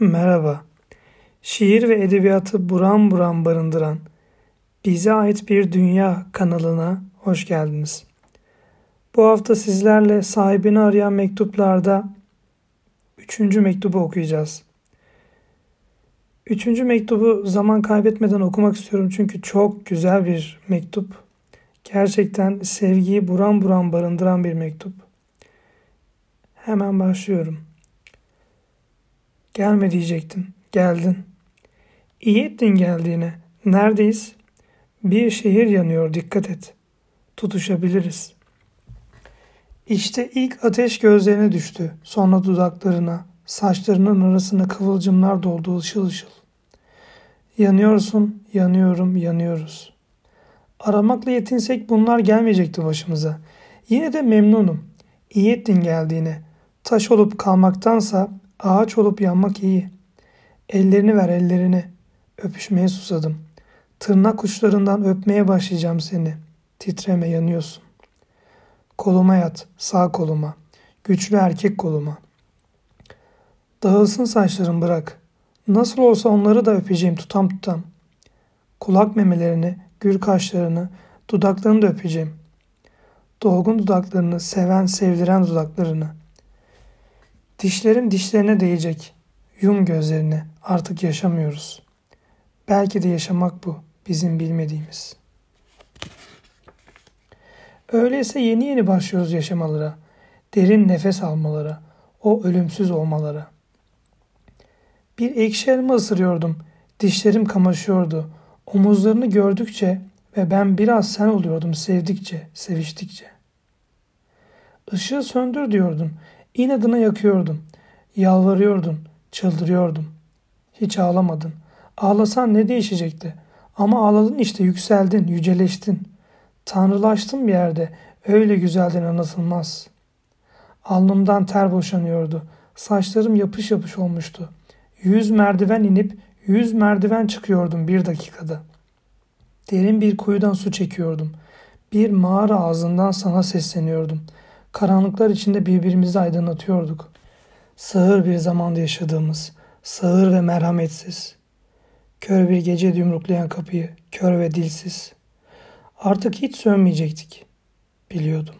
Merhaba. Şiir ve edebiyatı buram buram barındıran Bize Ait Bir Dünya kanalına hoş geldiniz. Bu hafta sizlerle sahibini arayan mektuplarda üçüncü mektubu okuyacağız. Üçüncü mektubu zaman kaybetmeden okumak istiyorum çünkü çok güzel bir mektup. Gerçekten sevgiyi buram buram barındıran bir mektup. Hemen başlıyorum. Gelme diyecektin. Geldin. İyi ettin geldiğine. Neredeyiz? Bir şehir yanıyor dikkat et. Tutuşabiliriz. İşte ilk ateş gözlerine düştü. Sonra dudaklarına, saçlarının arasına kıvılcımlar doldu ışıl ışıl. Yanıyorsun, yanıyorum, yanıyoruz. Aramakla yetinsek bunlar gelmeyecekti başımıza. Yine de memnunum. İyi ettin geldiğine. Taş olup kalmaktansa Ağaç olup yanmak iyi. Ellerini ver ellerini. Öpüşmeye susadım. Tırnak uçlarından öpmeye başlayacağım seni. Titreme yanıyorsun. Koluma yat, sağ koluma. Güçlü erkek koluma. Dağılsın saçların bırak. Nasıl olsa onları da öpeceğim tutam tutam. Kulak memelerini, gür kaşlarını, dudaklarını da öpeceğim. Dolgun dudaklarını, seven, sevdiren dudaklarını.'' Dişlerim dişlerine değecek. Yum gözlerini. Artık yaşamıyoruz. Belki de yaşamak bu. Bizim bilmediğimiz. Öyleyse yeni yeni başlıyoruz yaşamalara. Derin nefes almalara. O ölümsüz olmalara. Bir ekşi elma ısırıyordum. Dişlerim kamaşıyordu. Omuzlarını gördükçe ve ben biraz sen oluyordum sevdikçe, seviştikçe. Işığı söndür diyordun. İnadına yakıyordum. Yalvarıyordun. Çıldırıyordum. Hiç ağlamadın. Ağlasan ne değişecekti? Ama ağladın işte yükseldin, yüceleştin. Tanrılaştın bir yerde. Öyle güzeldin anlatılmaz. Alnımdan ter boşanıyordu. Saçlarım yapış yapış olmuştu. Yüz merdiven inip yüz merdiven çıkıyordum bir dakikada. Derin bir kuyudan su çekiyordum. Bir mağara ağzından sana sesleniyordum.'' Karanlıklar içinde birbirimizi aydınlatıyorduk. Sağır bir zamanda yaşadığımız, sağır ve merhametsiz. Kör bir gece yumruklayan kapıyı, kör ve dilsiz. Artık hiç sönmeyecektik. Biliyordum.